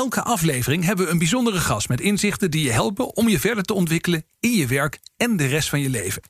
Elke aflevering hebben we een bijzondere gast met inzichten die je helpen om je verder te ontwikkelen in je werk en de rest van je leven.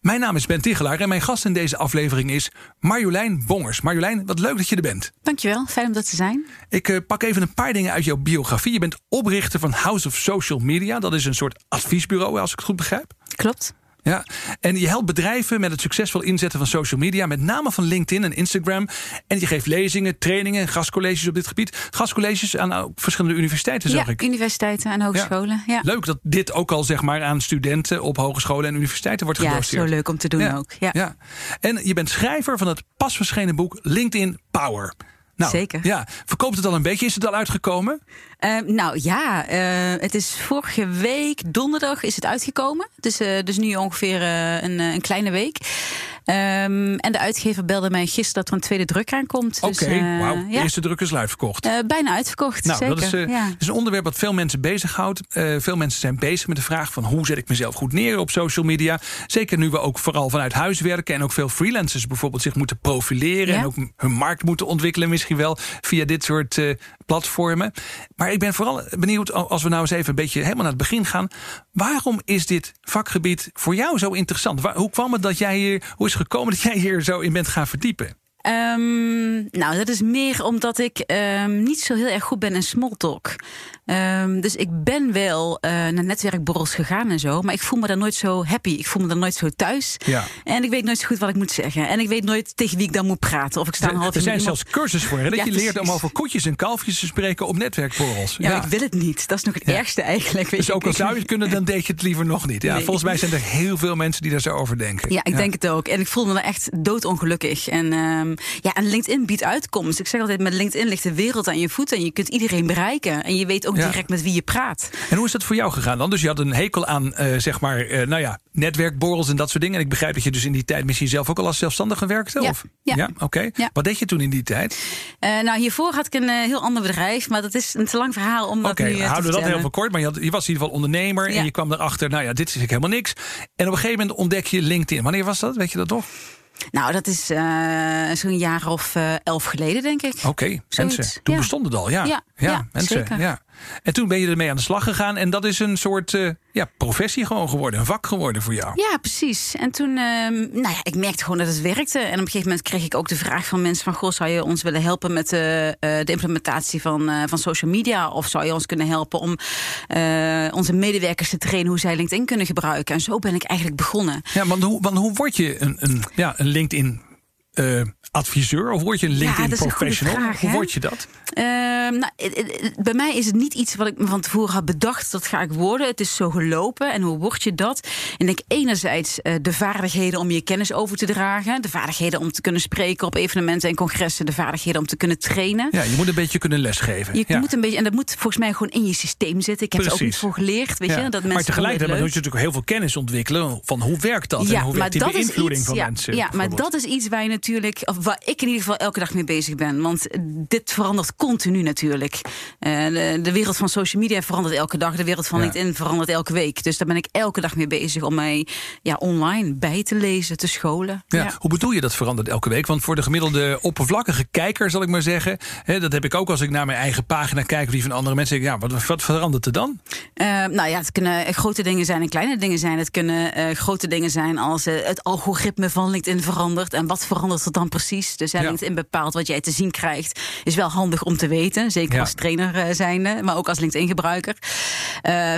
Mijn naam is Ben Tichelaar en mijn gast in deze aflevering is Marjolein Bongers. Marjolein, wat leuk dat je er bent. Dankjewel, fijn om dat te zijn. Ik uh, pak even een paar dingen uit jouw biografie. Je bent oprichter van House of Social Media. Dat is een soort adviesbureau, als ik het goed begrijp. Klopt. Ja, en je helpt bedrijven met het succesvol inzetten van social media, met name van LinkedIn en Instagram. En je geeft lezingen, trainingen, gastcolleges op dit gebied. Gastcolleges aan ook verschillende universiteiten, zag ja, ik. universiteiten en hogescholen. Ja. Leuk dat dit ook al zeg maar aan studenten op hogescholen en universiteiten wordt gedoseerd. Ja, zo leuk om te doen ook. Ja. ja. En je bent schrijver van het pas verschenen boek LinkedIn Power. Nou, Zeker. Ja, verkoopt het al een beetje? Is het al uitgekomen? Uh, nou ja, uh, het is vorige week donderdag is het uitgekomen. Dus, uh, dus nu ongeveer een, een, kleine week. Um, en de uitgever belde mij gisteren dat er een tweede druk aankomt. Oké, okay, dus, wauw. De ja. eerste druk is uitverkocht. bijna uitverkocht, nou, zeker. Dat is, ja. is, een onderwerp wat veel mensen bezighoudt. veel mensen zijn bezig met de vraag van hoe zet ik mezelf goed neer op social media. Zeker nu we ook vooral vanuit huis werken en ook veel freelancers bijvoorbeeld zich moeten profileren en ook hun markt moeten ontwikkelen misschien wel via dit soort platformen. Maar ik ben vooral benieuwd, als we nou eens even een beetje helemaal naar het begin gaan. Waarom is dit vakgebied voor jou zo interessant? Hoe kwam het dat jij hier, hoe is het gekomen dat jij hier zo in bent gaan verdiepen? Um, nou, dat is meer omdat ik um, niet zo heel erg goed ben in small talk. Um, dus ik ben wel uh, naar netwerkborrels gegaan en zo, maar ik voel me daar nooit zo happy. Ik voel me daar nooit zo thuis. Ja. En ik weet nooit zo goed wat ik moet zeggen. En ik weet nooit tegen wie ik dan moet praten. Of ik sta een half Er zijn iemand... zelfs cursussen voor, hè, dat Ja, je leert om over koetjes en kalfjes te spreken op netwerkborrels. Ja, ik wil het niet. Dat is nog het ergste eigenlijk. Weet Dus ook al zou je het kunnen, dan deed je het liever nog niet. Ja, Nee. volgens mij zijn er heel veel mensen die daar zo over denken. Ja, ik denk het ook. En ik voel me daar echt doodongelukkig. En, ehm, ja, en LinkedIn biedt uitkomst. Ik zeg altijd, met LinkedIn ligt de wereld aan je voeten. En je kunt iedereen bereiken. En je weet ook Ja. direct met wie je praat. En hoe is dat voor jou gegaan dan? Dus je had een hekel aan, eh, zeg maar, eh, nou ja, netwerkborrels en dat soort dingen. En ik begrijp dat je dus in die tijd misschien zelf ook al als zelfstandige werkte? Ja, Of? ja. oké. Ja. Wat deed je toen in die tijd? Eh, nou, hiervoor had ik een heel ander bedrijf. Maar dat is een te lang verhaal om dat Oké, nu te houden we dat heel veel kort. Maar je, had, je was in ieder geval ondernemer en je kwam erachter, nou ja, dit is eigenlijk helemaal niks. En op een gegeven moment ontdek je LinkedIn. Wanneer was dat? Weet je dat nog? Nou, dat is eh, zo'n jaar of eh, elf geleden, denk ik. Oké, mensen. Toen ja. bestond het al, ja. Ja, ja, mensen. zeker. Ja. En toen ben je ermee aan de slag gegaan. En dat is een soort eh, ja, professie gewoon geworden. Een vak geworden voor jou. Ja, precies. En toen, ehm, nou ja, ik merkte gewoon dat het werkte. En op een gegeven moment kreeg ik ook de vraag van mensen van... goh, zou je ons willen helpen met de, eh, de implementatie van, eh, van social media? Of zou je ons kunnen helpen om eh, onze medewerkers te trainen... hoe zij LinkedIn kunnen gebruiken? En zo ben ik eigenlijk begonnen. Ja, want hoe, want hoe word je een, een, ja, een LinkedIn eh, adviseur? Of word je een LinkedIn professional? vraag, hoe word je dat? Ehm, nou, bij mij is het niet iets wat ik me van tevoren had bedacht. Dat ga ik worden. Het is zo gelopen. En hoe word je dat? En ik denk enerzijds eh, de vaardigheden om je kennis over te dragen. De vaardigheden om te kunnen spreken op evenementen en congressen. De vaardigheden om te kunnen trainen. Ja, je moet een beetje kunnen lesgeven. Je ja. moet een beetje, en dat moet volgens mij gewoon in je systeem zitten. Ik heb er ook niet voor geleerd. Weet Ja. je? Dat mensen maar tegelijkertijd moet je natuurlijk heel veel kennis ontwikkelen van hoe werkt dat en hoe werkt die beïnvloeding van mensen. Ja, maar dat is iets waar je natuurlijk, waar ik in ieder geval elke dag mee bezig ben. Want dit verandert continu natuurlijk. Eh, de, de wereld van social media verandert elke dag. De wereld van Ja. LinkedIn verandert elke week. Dus daar ben ik elke dag mee bezig om mij ja, online bij te lezen, te scholen. Ja. Hoe bedoel je dat verandert elke week? Want voor de gemiddelde oppervlakkige kijker, zal ik maar zeggen, hè, dat heb ik ook als ik naar mijn eigen pagina kijk of die van andere mensen. Ja, wat, wat verandert er dan? Eh, nou ja, het kunnen eh, grote dingen zijn en kleine dingen zijn. Het kunnen grote dingen zijn als het algoritme van LinkedIn verandert. En wat verandert er dan precies? Dus Ja. LinkedIn bepaalt wat jij te zien krijgt. Is wel handig om te weten. Zeker Ja. als trainer eh, zijnde, maar ook als LinkedIn-gebruiker.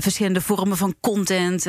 verschillende vormen van content.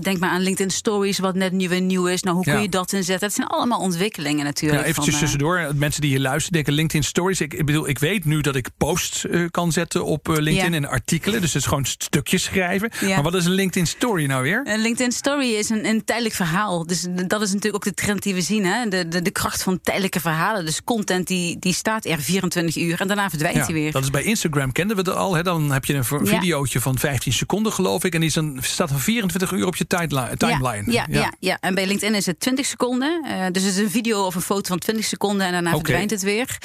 denk maar aan LinkedIn Stories, wat net nieuw en nieuw is. Nou, hoe kun je dat inzetten? Het zijn allemaal ontwikkelingen natuurlijk. Ja, eventjes tussendoor. Mensen die hier luisteren denken LinkedIn Stories. Ik, ik bedoel, ik weet nu dat ik posts kan zetten op LinkedIn en artikelen. Dus het is gewoon stukjes schrijven. Maar wat is een LinkedIn Story nou weer? Een LinkedIn Story is een, een tijdelijk verhaal. Dus dat is natuurlijk ook de trend die we zien. Hè? De, de, de kracht van tijdelijke verhalen. Dus content die, die staat er 24 uur en daarna verdwijnt hij weer. Dat is bij Instagram kenden we het al. Hè? Dan heb je een videootje van 15 seconden, geloof ik. En die is een, staat van 24 uur op je timeline. Ja, ja, ja, en bij LinkedIn is het 20 seconden. Uh, dus het is een video of een foto van 20 seconden en daarna verdwijnt het weer.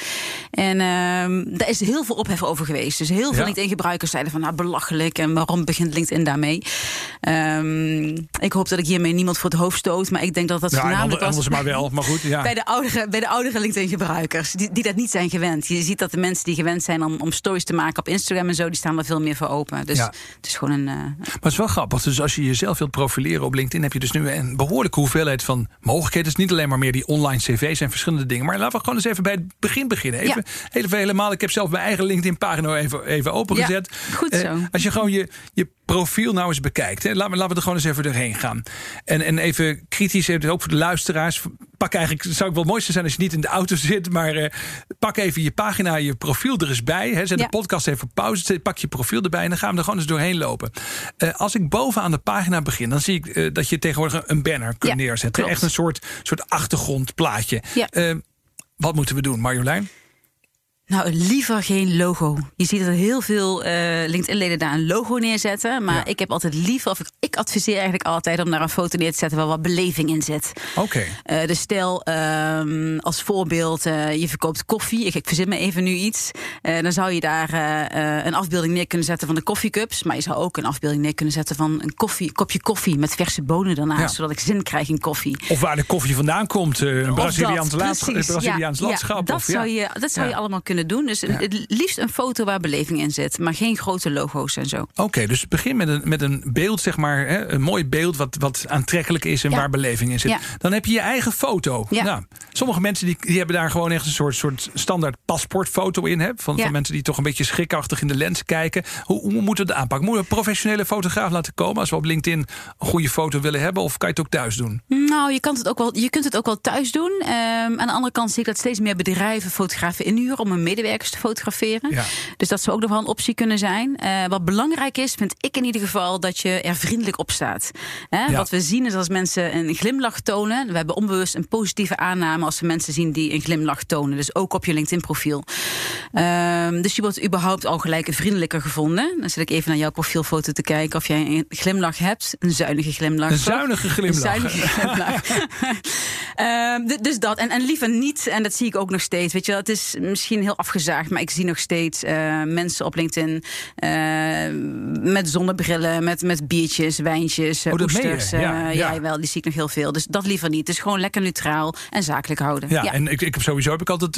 En uh, daar is heel veel ophef over geweest. Dus heel veel LinkedIn-gebruikers zeiden van nou belachelijk en waarom begint LinkedIn daarmee? Um, ik hoop dat ik hiermee niemand voor het hoofd stoot, maar ik denk dat dat ja, voornamelijk anders, was maar wel. Maar goed, ja. bij de oudere, bij de oudere LinkedIn-gebruikers die, die dat niet zijn gewend. Je ziet dat de mensen die gewend zijn om, om stories te maken op Instagram en zo, die staan er veel meer voor open. Dus het is gewoon een. Uh, maar het is wel grappig. Dus als je jezelf wilt profileren op LinkedIn, heb je dus nu een behoorlijke hoeveelheid van mogelijkheden. Het is niet alleen maar meer die online cv's en verschillende dingen. Maar laten we gewoon eens even bij het begin beginnen. Even, ja. helemaal. Ik heb zelf mijn eigen LinkedIn-pagina even, even opengezet. Ja, goed zo. Uh, als je gewoon je, je profiel nou eens bekijkt. Hè. Laten, we, laten we er gewoon eens even doorheen gaan. En, en even kritisch, ook voor de luisteraars. Pak eigenlijk, zou ik wel het mooiste zijn als je niet in de auto zit. Maar uh, pak even je pagina, je profiel er eens bij. Hè. Zet de podcast even pauze. Pak je profiel erbij en dan gaan we er gewoon eens doorheen lopen. Uh, als ik bovenaan de pagina begin, dan zie ik uh, dat je tegenwoordig een banner kunt ja, neerzetten. Klopt. Echt een soort, soort achtergrondplaatje. Ja. wat moeten we doen, Marjolein? Nou, liever geen logo. Je ziet dat heel veel uh, LinkedIn-leden daar een logo neerzetten. Maar ik heb altijd liever, of ik, ik, adviseer eigenlijk altijd om daar een foto neer te zetten waar wat beleving in zit. Oké. Okay. Uh, dus stel um, als voorbeeld, uh, je verkoopt koffie. Ik, ik verzin me even nu iets. dan zou je daar een afbeelding neer kunnen zetten van de koffiecups. Maar je zou ook een afbeelding neer kunnen zetten van een koffie, kopje koffie met verse bonen daarnaast. Ja. Zodat ik zin krijg in koffie. Of waar de koffie vandaan komt. een Braziliaans, Braziliaans ja, landschap. dat of, zou, je, dat zou je allemaal kunnen doen. Dus ja. het liefst een foto waar beleving in zit, maar geen grote logo's en zo. Oké, okay, dus begin met een, met een beeld, zeg maar, hè, een mooi beeld wat, wat aantrekkelijk is en ja. waar beleving in zit. Ja. Dan heb je je eigen foto. Nou, sommige mensen die, die hebben daar gewoon echt een soort, soort standaard paspoortfoto in. Hè, van, van mensen die toch een beetje schrikachtig in de lens kijken. Hoe, hoe moeten we het aanpakken? Moeten we een professionele fotograaf laten komen als we op LinkedIn een goede foto willen hebben? Of kan je het ook thuis doen? Nou, je, kan het ook wel, je kunt het ook wel thuis doen. Um, aan de andere kant zie ik dat steeds meer bedrijven fotografen inhuren om hun medewerkers te fotograferen. Ja. Dus dat zou ook nog wel een optie kunnen zijn. Uh, wat belangrijk is, vind ik in ieder geval, dat je er vriendelijk op staat. Ja. Wat we zien is als mensen een glimlach tonen. We hebben onbewust een positieve aanname als we mensen zien die een glimlach tonen. Dus ook op je LinkedIn-profiel. Uh, dus je wordt überhaupt al gelijk vriendelijker gevonden. Dan zit ik even naar jouw profielfoto te kijken of jij een glimlach hebt. Een zuinige glimlach. Een zuinige glimlach. Een zuinige glimlach. uh, dus dat. En, en liever niet, en dat zie ik ook nog steeds. Weet je, het is misschien heel afgezaagd, maar ik zie nog steeds uh, mensen op LinkedIn uh, met zonnebrillen, met, met biertjes, wijntjes, oh, oesters. Ja, ja. ja, wel, die zie ik nog heel veel. Dus dat liever niet. Dus gewoon lekker neutraal en zakelijk houden. Ja, en ik, ik heb sowieso heb ik altijd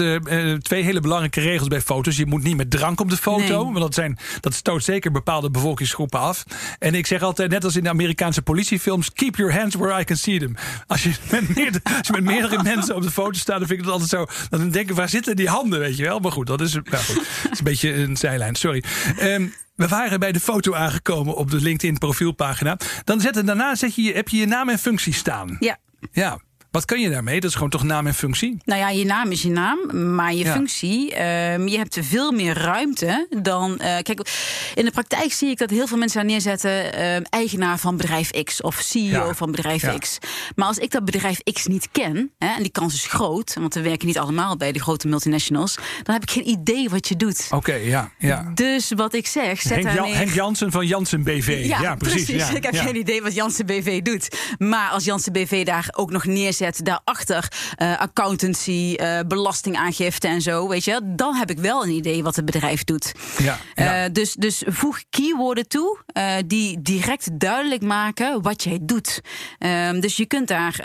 twee hele belangrijke regels bij foto's. Je moet niet met drank op de foto, nee. want dat, zijn, dat stoot zeker bepaalde bevolkingsgroepen af. En ik zeg altijd, net als in de Amerikaanse politiefilms, keep your hands where I can see them. Als je met meerdere, als je met meerdere mensen op de foto staat, dan vind ik het altijd zo. Dan denk ik, waar zitten die handen, weet je wel? Maar goed, dat is, nou goed, dat is een beetje een zijlijn, sorry. Um, we waren bij de foto aangekomen op de LinkedIn profielpagina. Dan zetten, daarna zet je, heb je je naam en functie staan. Ja. Ja. Wat kan je daarmee? Dat is gewoon toch naam en functie? Nou ja, je naam is je naam, maar je ja. functie, uh, je hebt veel meer ruimte dan. Uh, kijk, in de praktijk zie ik dat heel veel mensen daar neerzetten: uh, eigenaar van bedrijf X of CEO ja. van bedrijf ja. X. Maar als ik dat bedrijf X niet ken, hè, en die kans is groot, want we werken niet allemaal bij de grote multinationals, dan heb ik geen idee wat je doet. Oké, okay, ja, ja. Dus wat ik zeg, zet Henk, neer... Henk Jansen van Jansen BV. Ja, precies. precies. ik heb geen idee wat Jansen BV doet. Maar als Jansen BV daar ook nog neerzet daarachter uh, accountancy, uh, belastingaangifte en zo, weet je, dan heb ik wel een idee wat het bedrijf doet. Ja, ja. Uh, dus, dus voeg keywords toe die direct duidelijk maken wat jij doet. Ehm, dus je kunt daar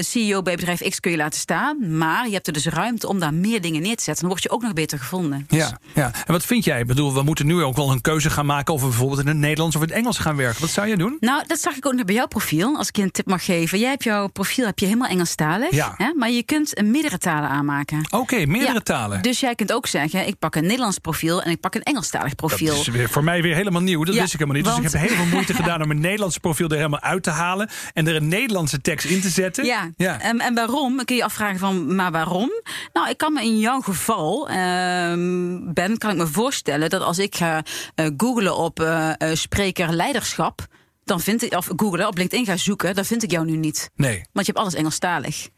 CEO bij bedrijf X kun je laten staan, maar je hebt er dus ruimte om daar meer dingen neer te zetten. Dan word je ook nog beter gevonden. Dus. Ja, ja. En wat vind jij? Ik bedoel, we moeten nu ook wel een keuze gaan maken of we bijvoorbeeld in het Nederlands of in het Engels gaan werken. Wat zou je doen? Nou, dat zag ik ook nog bij jouw profiel. Als ik je een tip mag geven. Jij hebt jouw profiel heb je helemaal Engelstalig. Ja. Hè? Maar je kunt meerdere talen aanmaken. Oké, okay, meerdere ja. talen. Dus jij kunt ook zeggen: ik pak een Nederlands profiel en ik pak een Engelstalig profiel. Dat is weer voor mij weer helemaal nieuw. Dat wist ik helemaal niet. Dus ik heb heel veel moeite gedaan om mijn Nederlandse profiel er helemaal uit te halen. En er een Nederlandse tekst in te zetten. Ja, ja. En, en waarom? Kun je afvragen van, maar waarom? Nou, ik kan me in jouw geval, ehm, Ben, kan ik me voorstellen dat als ik ga uh, googlen op uh, spreker leiderschap dan vind ik, of googlen op LinkedIn ga zoeken, dan vind ik jou nu niet. Nee. Want je hebt alles Engelstalig.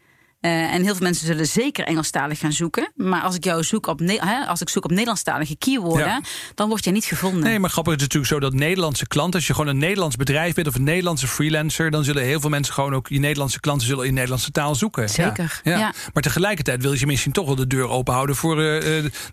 Uh, en heel veel mensen zullen zeker Engelstalig gaan zoeken. Maar als ik jou zoek op, hè, als ik zoek op Nederlandstalige keyworden, dan word je niet gevonden. Nee, maar grappig is natuurlijk zo dat Nederlandse klanten, als je gewoon een Nederlands bedrijf bent of een Nederlandse freelancer, dan zullen heel veel mensen gewoon ook je Nederlandse klanten zullen in Nederlandse taal zoeken. Zeker. Ja. ja. Maar tegelijkertijd wil je misschien toch wel de deur open houden voor uh,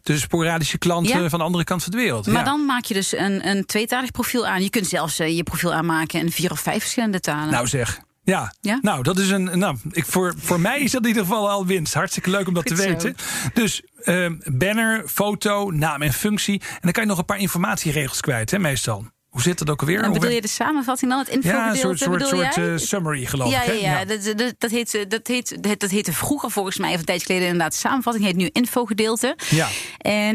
de sporadische klanten van de andere kant van de wereld. Maar dan maak je dus een, een tweetalig profiel aan. Je kunt zelfs je profiel aanmaken in vier of vijf verschillende talen. Nou zeg. Ja. ja, nou, dat is een. Nou, ik, voor, voor mij is dat in ieder geval al winst. Hartstikke leuk om dat te weten. Dus uh, banner, foto, naam en functie. En dan kan je nog een paar informatieregels kwijt, hè, meestal. Hoe zit dat ook alweer? En bedoel je de samenvatting dan? Het infogedeelte? Ja, een soort, soort, soort uh, summary geloof ja, ik. Hè? Ja, ja. Dat, dat, dat, heet, dat, heet, dat, dat heette vroeger volgens mij, of een tijdje geleden inderdaad samenvatting. Heet nu infogedeelte. Ja. En,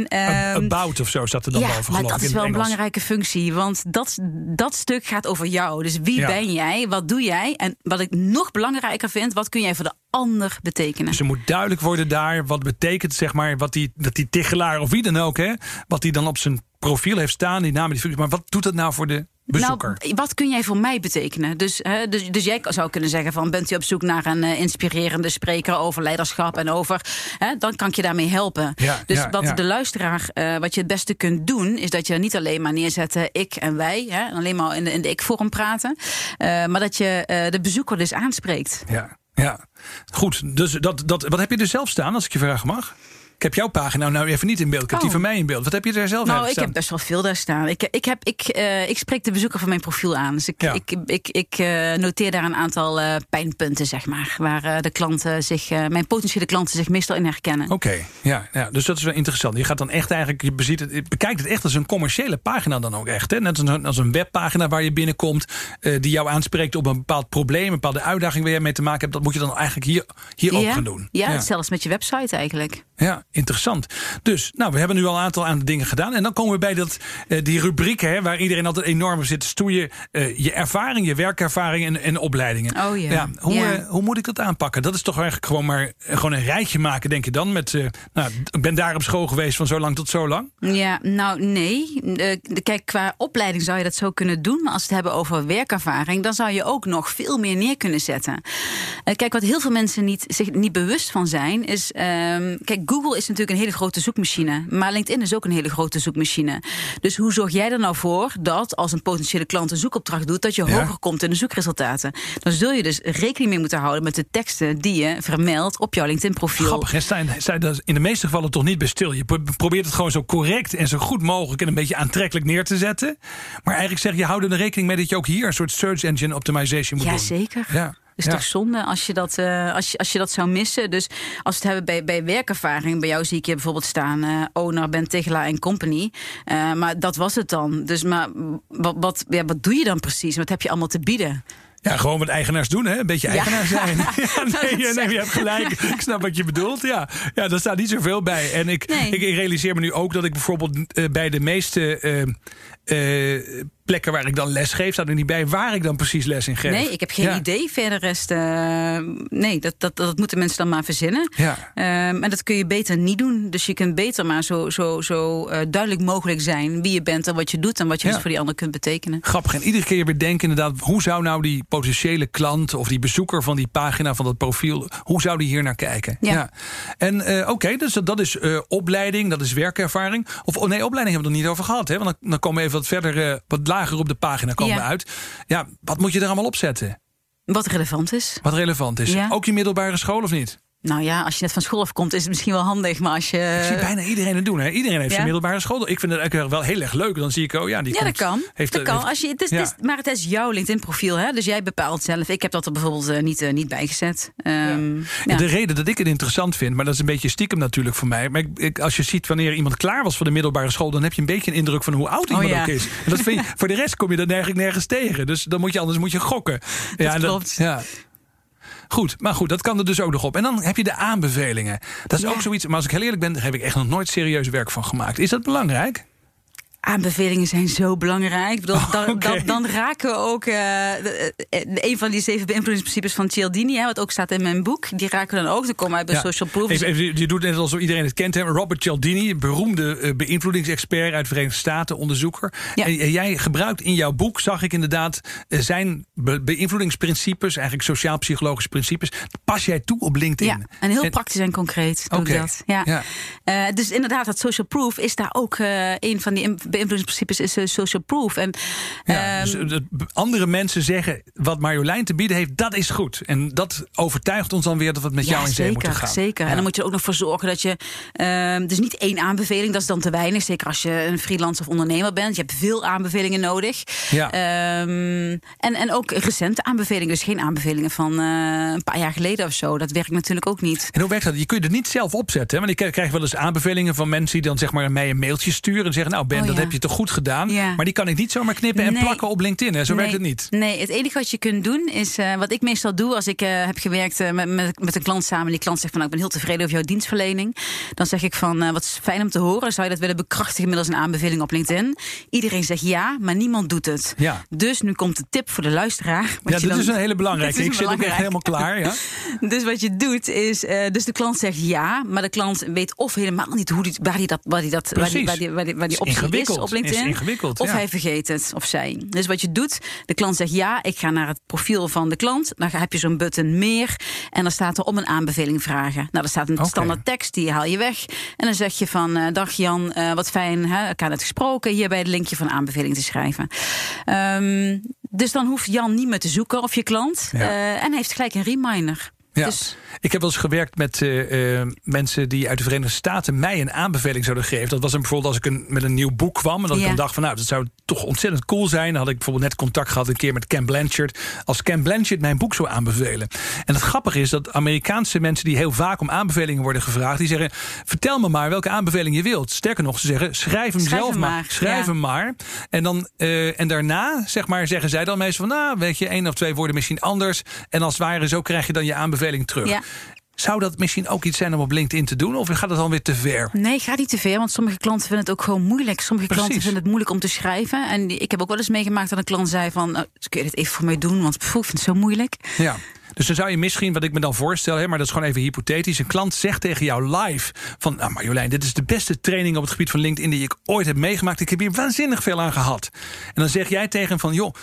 um, About of zo staat er dan ja, boven maar geloof dat is wel een belangrijke functie. Want dat, dat stuk gaat over jou. Dus wie Ja. ben jij? Wat doe jij? En wat ik nog belangrijker vind, wat kun jij voor de ander betekenen? Dus er moet duidelijk worden daar wat betekent, zeg maar, wat die, dat die tichelaar of wie dan ook, hè, wat die dan op zijn profiel heeft staan, die naam, die functie. Maar wat doet dat nou voor de bezoeker? Nou, wat kun jij voor mij betekenen? Dus, hè, dus, dus jij zou kunnen zeggen van... bent u op zoek naar een eh, inspirerende spreker over leiderschap en over... Hè, dan kan ik je daarmee helpen. Ja, dus ja, wat ja. de luisteraar, eh, wat je het beste kunt doen... is dat je niet alleen maar neerzet ik en wij... Hè, alleen maar in de, in de ik-vorm praten... eh, maar dat je eh, de bezoeker dus aanspreekt. Ja, ja. Goed, dus dat, dat, wat heb je er zelf staan, als ik je vragen mag? Ik heb jouw pagina nou even niet in beeld. Ik heb die Oh. van mij in beeld. Wat heb je er zelf Nou, ik heb best wel veel daar staan. Ik, ik, heb, ik, eh, ik spreek de bezoeker van mijn profiel aan. Dus ik, Ja. ik, ik, ik eh, noteer daar een aantal eh, pijnpunten, zeg maar. Waar de klanten zich, mijn potentiële klanten zich meestal in herkennen. Oké, ja, ja, dus dat is wel interessant. Je gaat dan echt eigenlijk, je beziet het, je bekijkt het echt als een commerciële pagina dan ook echt. Hè? Net als een, als een webpagina waar je binnenkomt, die jou aanspreekt op een bepaald probleem, een bepaalde uitdaging waar je mee te maken hebt. Dat moet je dan eigenlijk hier, hier ook ja, gaan doen. Ja, zelfs met je website eigenlijk. Ja, interessant. Dus, nou, we hebben nu al een aantal aan de dingen gedaan. En dan komen we bij dat, eh, die rubrieken, hè, waar iedereen altijd enorm op zit te stoeien. Eh, je ervaring, je werkervaring en, en opleidingen. Oh ja. hoe, Ja. eh, hoe moet ik dat aanpakken? Dat is toch eigenlijk gewoon maar gewoon een rijtje maken, denk je dan? Met, nou, ik ben daar op school geweest van zo lang tot zo lang. Ja, nou nee. Kijk, qua opleiding zou je dat zo kunnen doen. Maar als we het hebben over werkervaring, dan zou je ook nog veel meer neer kunnen zetten. Kijk, wat heel veel mensen niet, zich niet bewust van zijn, is. ehm, kijk, Google is natuurlijk een hele grote zoekmachine. Maar LinkedIn is ook een hele grote zoekmachine. Dus hoe zorg jij er nou voor dat als een potentiële klant een zoekopdracht doet, dat je Ja. hoger komt in de zoekresultaten? Dan zul je dus rekening mee moeten houden met de teksten die je vermeldt op jouw LinkedIn-profiel. Grappig, hè? Sta je daar in de meeste gevallen toch niet bij stil. Je pro- probeert het gewoon zo correct en zo goed mogelijk en een beetje aantrekkelijk neer te zetten. Maar eigenlijk zeg je, hou er rekening mee dat je ook hier een soort search engine optimization moet Ja, doen. zeker. Ja. Is ja. toch zonde als je, dat, eh, als, je, als je dat zou missen. Dus als we het hebben bij, bij werkervaring, bij jou zie ik je bijvoorbeeld staan, eh, owner, Ben Tegelaar en Company. Eh, maar dat was het dan. Dus maar wat, wat, ja, wat doe je dan precies? Wat heb je allemaal te bieden? Ja, gewoon wat eigenaars doen, hè? Een beetje eigenaar zijn. Ja, nee, nee, je hebt gelijk. Ik snap wat je bedoelt. Ja, ja daar staat niet zoveel bij. En ik, Nee. ik, ik realiseer me nu ook dat ik bijvoorbeeld bij de meeste plekken waar ik dan les geef, staat er niet bij waar ik dan precies les in geef. Nee, ik heb geen Ja. idee. Verder rest. eh, nee, dat, dat, dat moeten mensen dan maar verzinnen. Ja. Ehm, en dat kun je beter niet doen. Dus je kunt beter maar zo, zo, zo eh, duidelijk mogelijk zijn wie je bent en wat je doet en wat je Ja. dus voor die ander kunt betekenen. Grappig. En iedere keer weer denken inderdaad... hoe zou nou die potentiële klant of die bezoeker van die pagina, van dat profiel... hoe zou die hier naar kijken? Ja. En eh, oké, dus dat, dat is eh, opleiding, dat is werkervaring. Of oh nee, opleiding hebben we het nog niet over gehad. Hè? Want dan, dan komen we even wat verder, eh, wat lager op de pagina komen Ja. uit. Ja, wat moet je er allemaal op zetten? Wat relevant is. Wat relevant is. Ja. Ook je middelbare school of niet? Nou ja, als je net van school afkomt, is het misschien wel handig. Maar als je. Ik zie bijna iedereen het doen. Hè? Iedereen heeft ja. zijn middelbare school. Ik vind het eigenlijk wel heel erg leuk. Dan zie ik, oh ja, die Ja, komt, dat kan. Heeft, dat kan. heeft- Als je, het is, ja. het is- maar het is jouw LinkedIn-profiel, hè? Dus jij bepaalt zelf. Ik heb dat er bijvoorbeeld eh, niet, eh, niet bijgezet. Ehm, ja. De reden dat ik het interessant vind, maar dat is een beetje stiekem natuurlijk voor mij. Maar ik, ik- als je ziet wanneer iemand klaar was voor de middelbare school, dan heb je een beetje een indruk van hoe oud iemand Oh, ja. ook is. En dat vind je, voor de rest kom je dat eigenlijk nergens tegen. Dus dan moet je anders moet je gokken. ja, en klopt. ja. Goed, maar goed, dat kan er dus ook nog op. En dan heb je de aanbevelingen. Dat is Ja. ook zoiets, maar als ik heel eerlijk ben, daar heb ik echt nog nooit serieus werk van gemaakt. Is dat belangrijk? Aanbevelingen zijn zo belangrijk. Bedoel, dan, dan, dan, raken we ook uh, een van die zeven beïnvloedingsprincipes van Cialdini, hè, wat ook staat in mijn boek. Die raken dan ook. Dan komen uit bij social proof. Even, even, je doet net alsof iedereen het kent. Hè? Robert Cialdini, beroemde uh, beïnvloedingsexpert uit de Verenigde Staten, onderzoeker. Ja. En, jij gebruikt in jouw boek, zag ik inderdaad, zijn be beïnvloedingsprincipes, eigenlijk sociaal-psychologische principes, pas jij toe op LinkedIn. Ja, en heel praktisch en concreet. Oké. Okay. Ja. ja. dus inderdaad, dat social proof is daar ook een van die beïnvloedingsprincipes is uh, social proof. En, ja, dus, uh, andere mensen zeggen wat Marjolein te bieden heeft, dat is goed. En dat overtuigt ons dan weer dat we het met jou in zee moeten gaan. Zeker. En dan moet je er ook nog voor zorgen dat je. Uh, dus niet één aanbeveling, dat is dan te weinig. Zeker als je een freelance of ondernemer bent. Je hebt veel aanbevelingen nodig. Ja. Um, en, en ook recente aanbevelingen. Dus geen aanbevelingen van uh, een paar jaar geleden of zo. Dat werkt natuurlijk ook niet. En hoe werkt dat? Je kunt het niet zelf opzetten. Hè? Want ik krijg wel eens aanbevelingen van mensen die dan zeg maar mij een mailtje sturen en zeggen: Nou, Ben, oh, dat heb je toch goed gedaan. Maar die kan ik niet zomaar knippen en plakken op LinkedIn. Hè? Zo nee. werkt het niet. Nee, het enige wat je kunt doen is uh, wat ik meestal doe als ik uh, heb gewerkt uh, met, met, met, een klant samen. Die klant zegt van nou, ik ben heel tevreden over jouw dienstverlening. Dan zeg ik van wat is fijn om te horen. Zou je dat willen bekrachtigen middels een aanbeveling op LinkedIn? Iedereen zegt ja, maar niemand doet het. Ja. Dus nu komt de tip voor de luisteraar. Ja, dit dan, is een hele belangrijke. Ik zit ook echt helemaal klaar. Ja. dus wat je doet is, dus de klant zegt ja, maar de klant weet of helemaal niet hoe die, waar hij dat, waar die dat, waar die, waar die, waar die, waar die optie op LinkedIn. Is ingewikkeld. Of hij vergeet het, of zij. Dus wat je doet, de klant zegt ja, ik ga naar het profiel van de klant. Dan heb je zo'n button meer. En dan staat er om een aanbeveling vragen. Nou, er staat een okay. standaard tekst, die haal je weg. En dan zeg je van, uh, dag Jan, uh, wat fijn, hè, elkaar net gesproken. Hierbij het linkje van aanbeveling te schrijven. Um, dus dan hoeft Jan niet meer te zoeken of je klant. Ja. Uh, en heeft gelijk een reminder. Ja. Dus... Ik heb wel eens gewerkt met uh, uh, mensen die uit de Verenigde Staten mij een aanbeveling zouden geven. Dat was dan bijvoorbeeld als ik een, met een nieuw boek kwam. En dat ja. ik dan dacht van nou, dat zou toch ontzettend cool zijn. Dan had ik bijvoorbeeld net contact gehad een keer met Ken Blanchard. Als Ken Blanchard mijn boek zou aanbevelen. En het grappige is dat Amerikaanse mensen die heel vaak om aanbevelingen worden gevraagd. Die zeggen, vertel me maar welke aanbeveling je wilt. Sterker nog, ze zeggen, schrijf hem schrijf zelf hem maar. maar. Schrijf Ja. hem maar. En, dan, uh, en daarna, zeg maar, zeggen zij dan meestal van nou, weet je, één of twee woorden misschien anders. En als het ware, zo krijg je dan je aanbeveling terug. Ja. Zou dat misschien ook iets zijn om op LinkedIn te doen? Of gaat het dan weer te ver? Nee, ga niet te ver, want sommige klanten vinden het ook gewoon moeilijk. Sommige Precies. klanten vinden het moeilijk om te schrijven. En ik heb ook wel eens meegemaakt dat een klant zei van... nou, kun je dit even voor mij doen, want pff, ik vind het zo moeilijk. Ja. Dus dan zou je misschien, wat ik me dan voorstel, hè, maar dat is gewoon even hypothetisch. Een klant zegt tegen jou live: van nou Marjolein, dit is de beste training op het gebied van LinkedIn die ik ooit heb meegemaakt. Ik heb hier waanzinnig veel aan gehad. En dan zeg jij tegen hem van joh.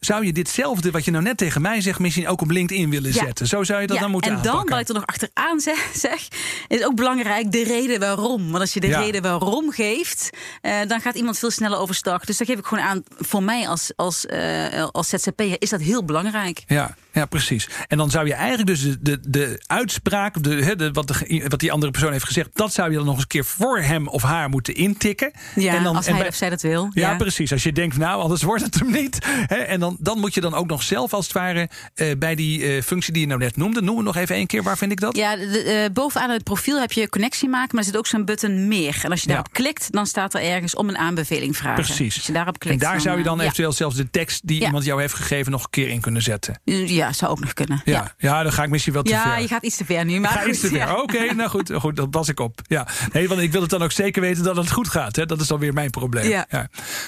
Zou je ditzelfde wat je nou net tegen mij zegt, misschien ook op LinkedIn willen Ja. zetten? Zo zou je dat Ja, dan moeten en dan, aanpakken. wat ik er nog achteraan zeg, zeg, is ook belangrijk de reden waarom. Want als je de Ja. reden waarom geeft, eh, dan gaat iemand veel sneller overstag. Dus daar geef ik gewoon aan, voor mij als, als, eh, als ZZP'er is dat heel belangrijk. Ja, ja, precies. En dan zou je eigenlijk dus de, de, de uitspraak, de, de, wat, de, wat die andere persoon heeft gezegd, dat zou je dan nog eens een keer voor hem of haar moeten intikken. Ja, en dan, als en hij bij- of zij dat wil. Ja, precies. Als je denkt, nou, anders wordt het hem niet. Hè, en dan, dan moet je dan ook nog zelf, als het ware, eh, bij die eh, functie die je nou net noemde, noem het nog even één keer, waar vind ik dat? Ja, de- eh, bovenaan het profiel heb je connectie maken, maar er zit ook zo'n button meer. En als je Ja. daarop klikt, dan staat er ergens om een aanbeveling vragen. Precies. Als je daarop klikt. en daar zou je dan eventueel zelfs de tekst die iemand jou heeft gegeven nog een keer in kunnen zetten. Ja, ja, zou ook nog kunnen. Ja, Ja, ja. dan ga ik misschien wel te Ja, ver. je gaat iets te ver nu. Maar Ik ga goed, iets te ver. ja. Oké, nou goed, goed, dat pas ik op. Ja. Nee, want ik wil het dan ook zeker weten dat het goed gaat. Hè. Dat is dan weer mijn probleem. Ja.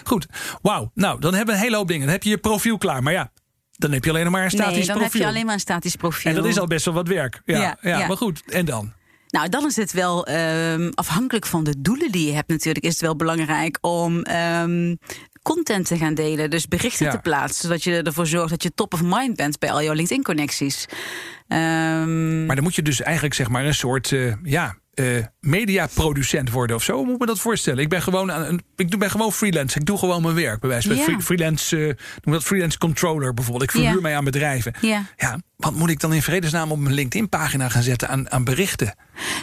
Goed, wauw. Nou, dan hebben we een hele hoop dingen. Dan heb je je profiel klaar. Maar ja, dan heb je alleen nog maar een statisch Nee, dan profiel. heb je alleen maar een statisch profiel. En dat is al best wel wat werk. Ja, ja, Ja, ja. maar goed. En dan? Nou, dan is het wel ehm, afhankelijk van de doelen die je hebt natuurlijk. Is het wel belangrijk om ehm, content te gaan delen. Dus berichten Ja. te plaatsen. Zodat je ervoor zorgt dat je top of mind bent bij al jouw LinkedIn-connecties. Ehm, Maar dan moet je dus eigenlijk zeg maar een soort eh, ja, eh, mediaproducent worden of zo. Hoe moet ik me dat voorstellen? Ik ben gewoon, aan een, ik doe- ben gewoon freelance. Ik doe gewoon mijn werk. Bij wijze van Ja. free- freelance, eh, noem dat freelance controller bijvoorbeeld. Ik verhuur Ja. mij aan bedrijven. Ja. ja, wat moet ik dan in vredesnaam op mijn LinkedIn-pagina gaan zetten aan, aan berichten?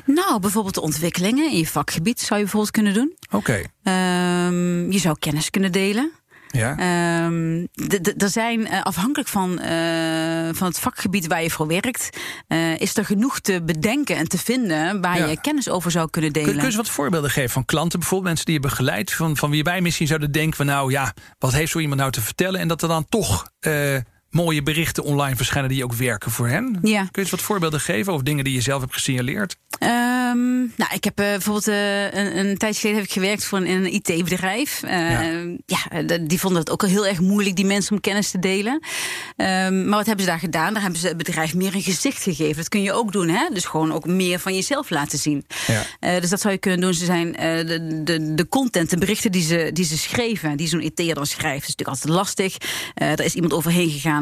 nou, bijvoorbeeld de ontwikkelingen in je vakgebied zou je bijvoorbeeld kunnen doen. Oké, Ehm, je zou kennis kunnen delen. Ja. Ehm, er zijn eh, afhankelijk van, eh, van het vakgebied waar je voor werkt, eh, is er genoeg te bedenken en te vinden waar Ja. je kennis over zou kunnen Kun, delen. kun je eens wat voorbeelden geven van klanten, bijvoorbeeld mensen die je begeleidt, van, van wie wij misschien zouden denken van nou ja, wat heeft zo iemand nou te vertellen en dat er dan toch mooie berichten online verschijnen die ook werken voor hen. Ja. Kun je eens wat voorbeelden geven of dingen die je zelf hebt gesignaleerd? Ehm, nou, ik heb uh, bijvoorbeeld uh, een, een tijdje geleden heb ik gewerkt voor een, een IT-bedrijf. Uh, ja. ja. die vonden het ook al heel erg moeilijk, die mensen om kennis te delen. Um, maar wat hebben ze daar gedaan? Daar hebben ze het bedrijf meer een gezicht gegeven. Dat kun je ook doen, hè? Dus gewoon ook meer van jezelf laten zien. Ja. dus dat zou je kunnen doen. Ze zijn de, de, de content, de berichten die ze, die ze schreven, die zo'n IT'er dan schrijft, is natuurlijk altijd lastig. er is iemand overheen gegaan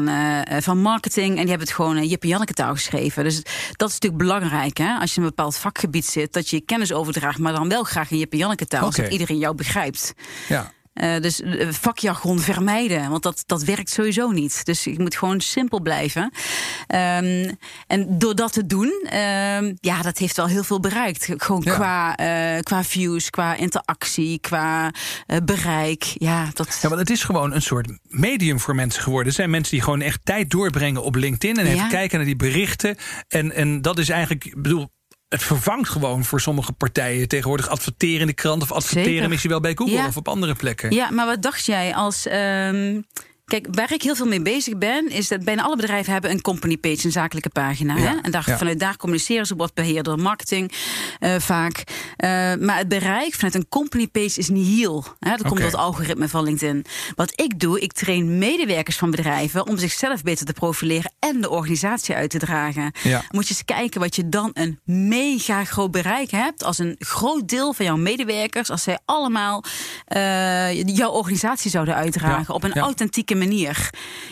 van marketing en die hebben het gewoon uh, Jip Janneke taal geschreven. Dus dat is natuurlijk belangrijk, hè? Als je in een bepaald vakgebied zit, dat je je kennis overdraagt, maar dan wel graag in Jip Janneke taal, zodat iedereen jou begrijpt. Ja. Uh, dus uh, vakjargon vermijden, want dat, dat werkt sowieso niet. Dus je moet gewoon simpel blijven. Um, en door dat te doen, uh, ja, dat heeft wel heel veel bereikt. Gewoon ja. qua, uh, qua views, qua interactie, qua bereik. Ja, dat... ja, want het is gewoon een soort medium voor mensen geworden. Er zijn mensen die gewoon echt tijd doorbrengen op LinkedIn en even kijken naar die berichten. En, en dat is eigenlijk, ik bedoel, het vervangt gewoon voor sommige partijen tegenwoordig adverteren in de krant of adverteren Zeker. misschien wel bij Google ja. of op andere plekken. Ja, maar wat dacht jij als um, Kijk, waar ik heel veel mee bezig ben, is dat bijna alle bedrijven hebben een company page, een zakelijke pagina. Ja, hè? En daar, vanuit daar communiceren ze wordt beheerder marketing uh, vaak. Uh, maar het bereik vanuit een company page is niet heel. Hè? Dat komt door het algoritme van LinkedIn. Wat ik doe, ik train medewerkers van bedrijven om zichzelf beter te profileren en de organisatie uit te dragen. Ja. Moet je eens kijken wat je dan een mega groot bereik hebt als een groot deel van jouw medewerkers, als zij allemaal uh, jouw organisatie zouden uitdragen op een authentieke manier.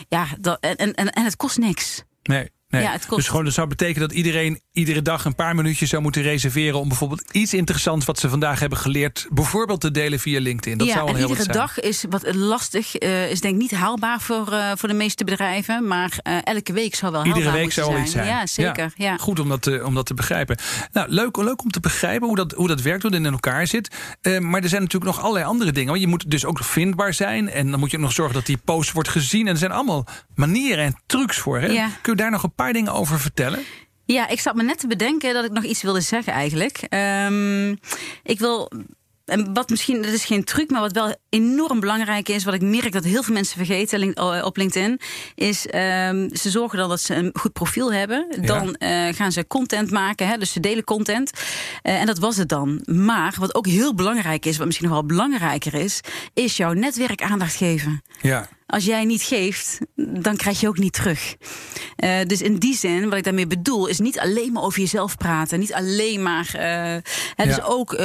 Ja, dat, en, en, en het kost niks. Nee. Nee. Ja, het kost... Dus gewoon, dat zou betekenen dat iedereen iedere dag een paar minuutjes zou moeten reserveren om bijvoorbeeld iets interessants wat ze vandaag hebben geleerd, bijvoorbeeld te delen via LinkedIn. Dat ja, zou al heel iedere zijn. dag is wat lastig, uh, is denk ik niet haalbaar voor, uh, voor de meeste bedrijven, maar uh, elke week zou wel iedere week zou wel iets zijn. Ja, zeker. Ja. ja. Goed om dat, te, om dat te begrijpen. Nou, leuk, leuk om te begrijpen hoe dat, hoe dat werkt, hoe dat in elkaar zit. maar er zijn natuurlijk nog allerlei andere dingen. Want je moet dus ook vindbaar zijn en dan moet je ook nog zorgen dat die post wordt gezien. En er zijn allemaal manieren en trucs voor. Hè? Ja. Kun je daar nog een paar dingen over vertellen? Ja, ik zat me net te bedenken dat ik nog iets wilde zeggen eigenlijk. Um, ik wil en wat misschien, dat is geen truc, maar wat wel enorm belangrijk is, wat ik merk dat heel veel mensen vergeten op LinkedIn, is um, ze zorgen dan dat ze een goed profiel hebben. Dan ja. uh, gaan ze content maken, hè, dus ze delen content. Uh, en dat was het dan. Maar wat ook heel belangrijk is, wat misschien nog wel belangrijker is, is jouw netwerk aandacht geven. Ja. Als jij niet geeft, dan krijg je ook niet terug. Uh, dus in die zin, wat ik daarmee bedoel, is niet alleen maar over jezelf praten. Niet alleen maar. Uh, ja. Dus ook uh,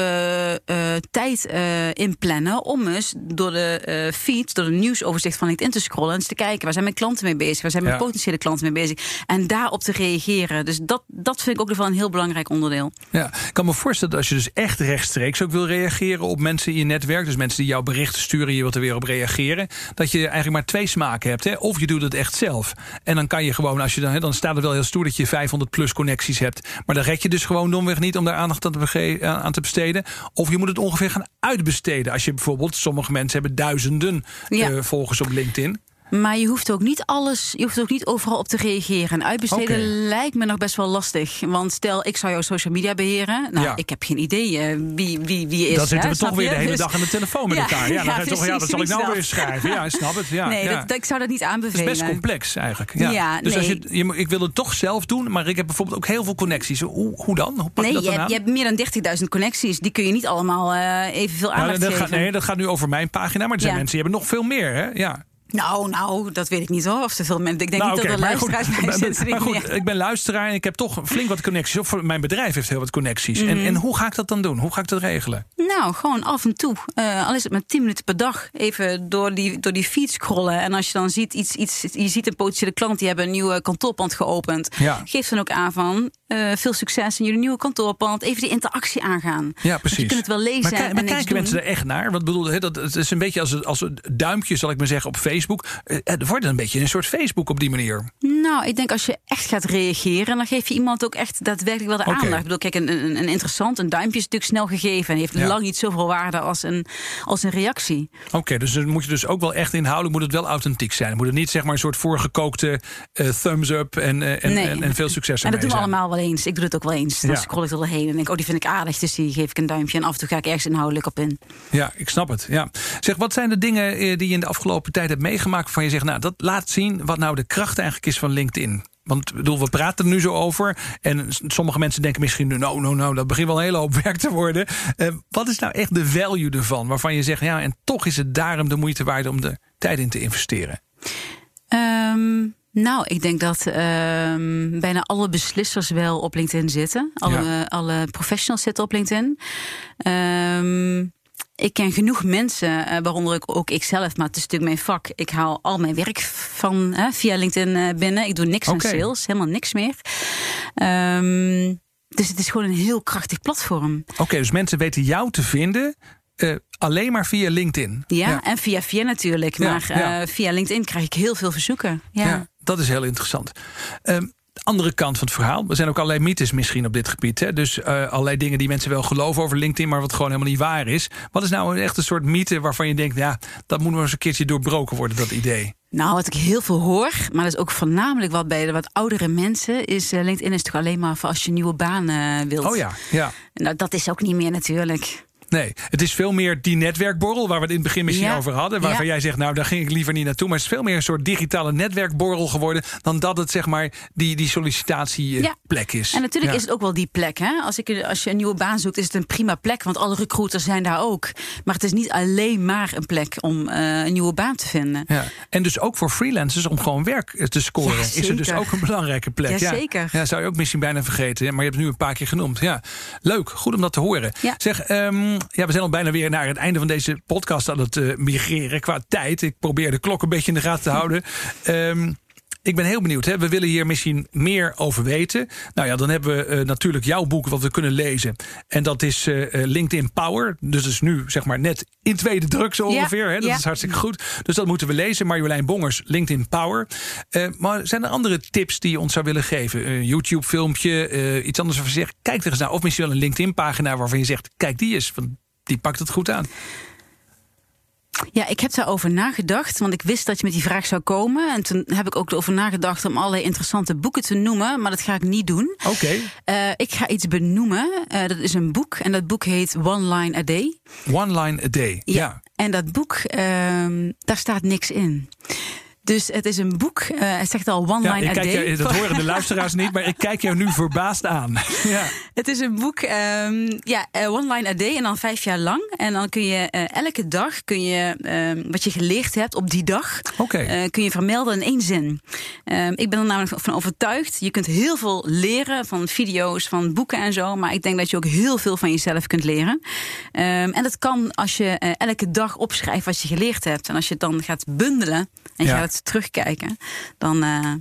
tijd inplannen om eens door de feed, door de nieuwsoverzicht van LinkedIn te scrollen. En eens te kijken waar zijn mijn klanten mee bezig, waar zijn mijn ja. potentiële klanten mee bezig. En daarop te reageren. Dus dat, dat vind ik ook nog wel een heel belangrijk onderdeel. Ja, ik kan me voorstellen dat als je dus echt rechtstreeks ook wil reageren op mensen in je netwerk, dus mensen die jouw berichten sturen, je wilt er weer op reageren, dat je eigenlijk maar twee smaken hebt. Hè? Of je doet het echt zelf. En dan kan je gewoon, als je dan, hè, dan staat het wel heel stoer dat je 500 plus connecties hebt. Maar dan red je dus gewoon domweg niet om daar aandacht aan te, aan te besteden. Of je moet het ongeveer gaan uitbesteden. Als je bijvoorbeeld, sommige mensen hebben duizenden ja. uh, volgers op LinkedIn. Maar je hoeft ook niet alles, je hoeft ook niet overal op te reageren. En uitbesteden okay. lijkt me nog best wel lastig. Want stel, ik zou jouw social media beheren. Nou, ja. ik heb geen idee uh, wie, wie, wie is. Dan zitten we toch weer de hele dus... dag aan de telefoon met ja, elkaar. Ja, dan ja, toch, ja, dat zal ik nou weer schrijven. Ja, snap het. Ja, nee, dat, ik zou dat niet aanbevelen. Het is best complex eigenlijk. Ja. dus nee. als je, je, ik wil het toch zelf doen, maar ik heb bijvoorbeeld ook heel veel connecties. Hoe, hoe dan? Hoe pak nee, dat je, hebt, je hebt meer dan 30.000 connecties. Die kun je niet allemaal uh, evenveel aandacht dat geven. Gaat, nee, dat gaat nu over mijn pagina. Maar er zijn mensen die hebben nog veel meer. Hè? Ja. Nou, nou, dat weet ik niet hoor. Of te veel mensen. Ik denk nou, niet okay, dat er luisteraars goed, bij zitten. Maar goed, ik ben luisteraar en ik heb toch flink wat connecties. Of mijn bedrijf heeft heel wat connecties. Mm -hmm. en, en hoe ga ik dat dan doen? Hoe ga ik dat regelen? Nou, gewoon af en toe. Uh, al is het maar 10 minuten per dag. Even door die, door die feed scrollen. En als je dan ziet iets, iets. Je ziet een potentiële klant die hebben een nieuwe kantoorpand geopend. Ja. Geef dan ook aan van. Uh, veel succes in jullie nieuwe kantoorpand. Even die interactie aangaan. Ja, precies. je kunt het wel lezen. Maar, maar en kijken mensen er echt naar? Wat bedoel, dat, het is een beetje als, als een duimpje, zal ik maar zeggen, op Facebook. Uh, het wordt een beetje een soort Facebook op die manier. Nou, ik denk als je echt gaat reageren, dan geef je iemand ook echt daadwerkelijk wel de okay. aandacht. Ik bedoel, kijk, een, een, een, interessant, een duimpje is natuurlijk snel gegeven en heeft ja. lang niet zoveel waarde als een, als een reactie. Oké, okay, dus dan moet je dus ook wel echt inhoudelijk, moet het wel authentiek zijn. Moet het niet zeg maar een soort voorgekookte uh, thumbs up en, uh, en, nee. en, en, veel succes En dat doen we zijn. allemaal wel eens. Ik doe het ook wel eens. Dan ja. scroll ik er heen en denk, oh, die vind ik aardig, dus die geef ik een duimpje. En af en toe ga ik ergens inhoudelijk op in. Ja, ik snap het. Ja. Zeg, wat zijn de dingen die je in de afgelopen tijd hebt meegemaakt van je zegt, nou, dat laat zien wat nou de kracht eigenlijk is van LinkedIn. Want bedoel, we praten er nu zo over. En sommige mensen denken misschien, nou, nou, nou, dat begint wel een hele hoop werk te worden. Uh, wat is nou echt de value ervan? Waarvan je zegt, ja, en toch is het daarom de moeite waard om er tijd in te investeren. Um, nou, ik denk dat um, bijna alle beslissers wel op LinkedIn zitten. Alle, ja. alle professionals zitten op LinkedIn. Um, ik ken genoeg mensen, uh, waaronder ik, ook ik zelf, maar het is natuurlijk mijn vak. Ik haal al mijn werk van uh, via LinkedIn uh, binnen. Ik doe niks okay. aan sales, helemaal niks meer. Um, dus het is gewoon een heel krachtig platform. Oké, okay, dus mensen weten jou te vinden. Uh, alleen maar via LinkedIn. Ja, ja, en via via natuurlijk. Ja, maar ja. Uh, via LinkedIn krijg ik heel veel verzoeken. Ja, dat is heel interessant. Um, andere kant van het verhaal. Er zijn ook allerlei mythes misschien op dit gebied. Hè? Dus uh, allerlei dingen die mensen wel geloven over LinkedIn, maar wat gewoon helemaal niet waar is. Wat is nou echt een soort mythe waarvan je denkt, ja, dat moet nog eens een keertje doorbroken worden, dat idee? Nou, wat ik heel veel hoor, maar dat is ook voornamelijk wat bij de wat oudere mensen, is uh, LinkedIn is toch alleen maar voor als je nieuwe baan uh, wilt. Oh ja, ja. Nou, dat is ook niet meer natuurlijk. Nee, het is veel meer die netwerkborrel waar we het in het begin misschien ja. over hadden. Waarvan ja. jij zegt, nou daar ging ik liever niet naartoe. Maar het is veel meer een soort digitale netwerkborrel geworden. Dan dat het zeg maar die, die sollicitatieplek is. En natuurlijk is het ook wel die plek. Hè? Als, ik, als je een nieuwe baan zoekt, is het een prima plek. Want alle recruiters zijn daar ook. Maar het is niet alleen maar een plek om uh, een nieuwe baan te vinden. Ja. En dus ook voor freelancers om gewoon werk te scoren. is het dus ook een belangrijke plek. Ja, zeker. Ja, zou je ook misschien bijna vergeten. Maar je hebt het nu een paar keer genoemd. Ja, leuk. Goed om dat te horen. Zeg, um, ja, we zijn al bijna weer naar het einde van deze podcast aan het uh, migreren qua tijd. Ik probeer de klok een beetje in de gaten te houden. Um, ik ben heel benieuwd. Hè? We willen hier misschien meer over weten. Nou ja, dan hebben we uh, natuurlijk jouw boek wat we kunnen lezen. En dat is uh, LinkedIn Power. Dus dat is nu zeg maar net in tweede druk zo ongeveer. Ja, hè? Dat ja. is hartstikke goed. Dus dat moeten we lezen. Marjolein Bongers, LinkedIn Power. Uh, maar zijn er andere tips die je ons zou willen geven? Een YouTube filmpje, iets anders waarvan je zegt... kijk er eens naar. Of misschien wel een LinkedIn pagina waarvan je zegt... kijk die eens, want die pakt het goed aan. Ja, ik heb daarover nagedacht, want ik wist dat je met die vraag zou komen. En toen heb ik ook erover nagedacht om allerlei interessante boeken te noemen, maar dat ga ik niet doen. Oké. Okay. Uh, ik ga iets benoemen. Uh, dat is een boek en dat boek heet One Line a Day. One Line a Day, ja. ja. En dat boek, uh, daar staat niks in. Dus het is een boek. Uh, het zegt al one line ja, a day. Je, dat horen de luisteraars niet, maar ik kijk jou nu verbaasd aan. ja. Het is een boek, um, ja, uh, one line a day en dan vijf jaar lang. En dan kun je uh, elke dag kun je um, wat je geleerd hebt op die dag, okay. kun je vermelden in één zin. Um, ik ben er namelijk van overtuigd. Je kunt heel veel leren van video's, van boeken en zo, maar ik denk dat je ook heel veel van jezelf kunt leren. en dat kan als je elke dag opschrijft wat je geleerd hebt. En als je het dan gaat bundelen en je ja. gaat terugkijken, dan uh,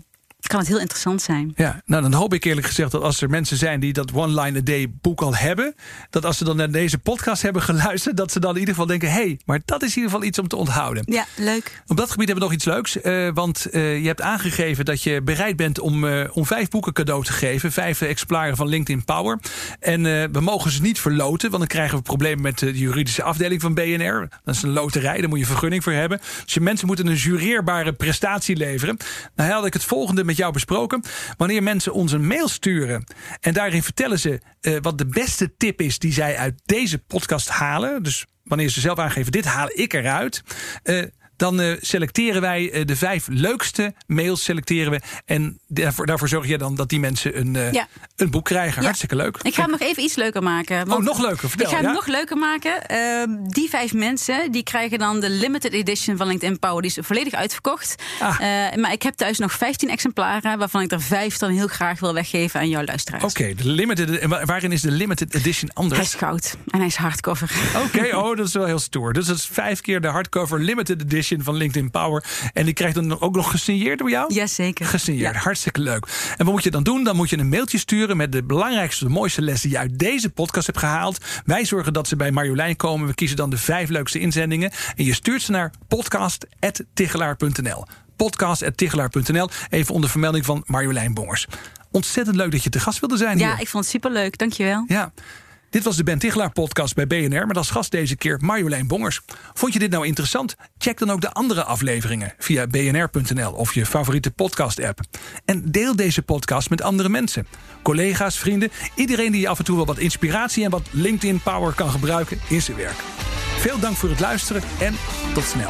kan het heel interessant zijn. Ja, nou dan hoop ik eerlijk gezegd dat als er mensen zijn die dat One Line a Day boek al hebben, dat als ze dan naar deze podcast hebben geluisterd, dat ze dan in ieder geval denken: hé, hey, maar dat is in ieder geval iets om te onthouden. Ja, leuk. Op dat gebied hebben we nog iets leuks, uh, want uh, je hebt aangegeven dat je bereid bent om, uh, om vijf boeken cadeau te geven, vijf exemplaren van LinkedIn Power. En we mogen ze niet verloten, want dan krijgen we problemen met de juridische afdeling van BNR. Dat is een loterij, daar moet je vergunning voor hebben. Dus je mensen moeten een jureerbare prestatie leveren. Nou had ik het volgende met jou besproken. Wanneer mensen ons een mail sturen en daarin vertellen ze uh, wat de beste tip is die zij uit deze podcast halen. Dus wanneer ze zelf aangeven: dit haal ik eruit. Uh, dan uh, selecteren wij uh, de vijf leukste mails. Selecteren we. En daarvoor, daarvoor zorg je dan dat die mensen een, uh, ja. een boek krijgen. Ja. Hartstikke leuk. Ik ga het nog even iets leuker maken. Want oh, nog leuker. Vertel, ik ga het ja? nog leuker maken. Uh, die vijf mensen die krijgen dan de limited edition van LinkedIn Power. Die is volledig uitverkocht. Ah. maar ik heb thuis nog 15 exemplaren. Waarvan ik er vijf dan heel graag wil weggeven aan jouw luisteraars. Oké, okay, de limited. Waarin is de limited edition anders? Hij is goud. En hij is hardcover. Oké, okay, oh, dat is wel heel stoer. Dus dat is vijf keer de hardcover limited edition van LinkedIn Power. En die krijgt dan ook nog gesigneerd door jou? Jazeker. Gesigneerd, ja. hartstikke leuk. En wat moet je dan doen? Dan moet je een mailtje sturen met de belangrijkste, de mooiste lessen die je uit deze podcast hebt gehaald. Wij zorgen dat ze bij Marjolein komen. We kiezen dan de vijf leukste inzendingen. En je stuurt ze naar podcast.tigelaar.nl. Podcast.tigelaar.nl. Even onder vermelding van Marjolein Bongers. Ontzettend leuk dat je te gast wilde zijn ja, hier. ik vond het superleuk. Dankjewel. Ja. Dit was de Ben Tichelaar podcast bij BNR, met als gast deze keer Marjolein Bongers. Vond je dit nou interessant? Check dan ook de andere afleveringen via bnr.nl of je favoriete podcast app. En deel deze podcast met andere mensen. Collega's, vrienden, iedereen die af en toe wel wat inspiratie en wat LinkedIn Power kan gebruiken in zijn werk. Veel dank voor het luisteren en tot snel.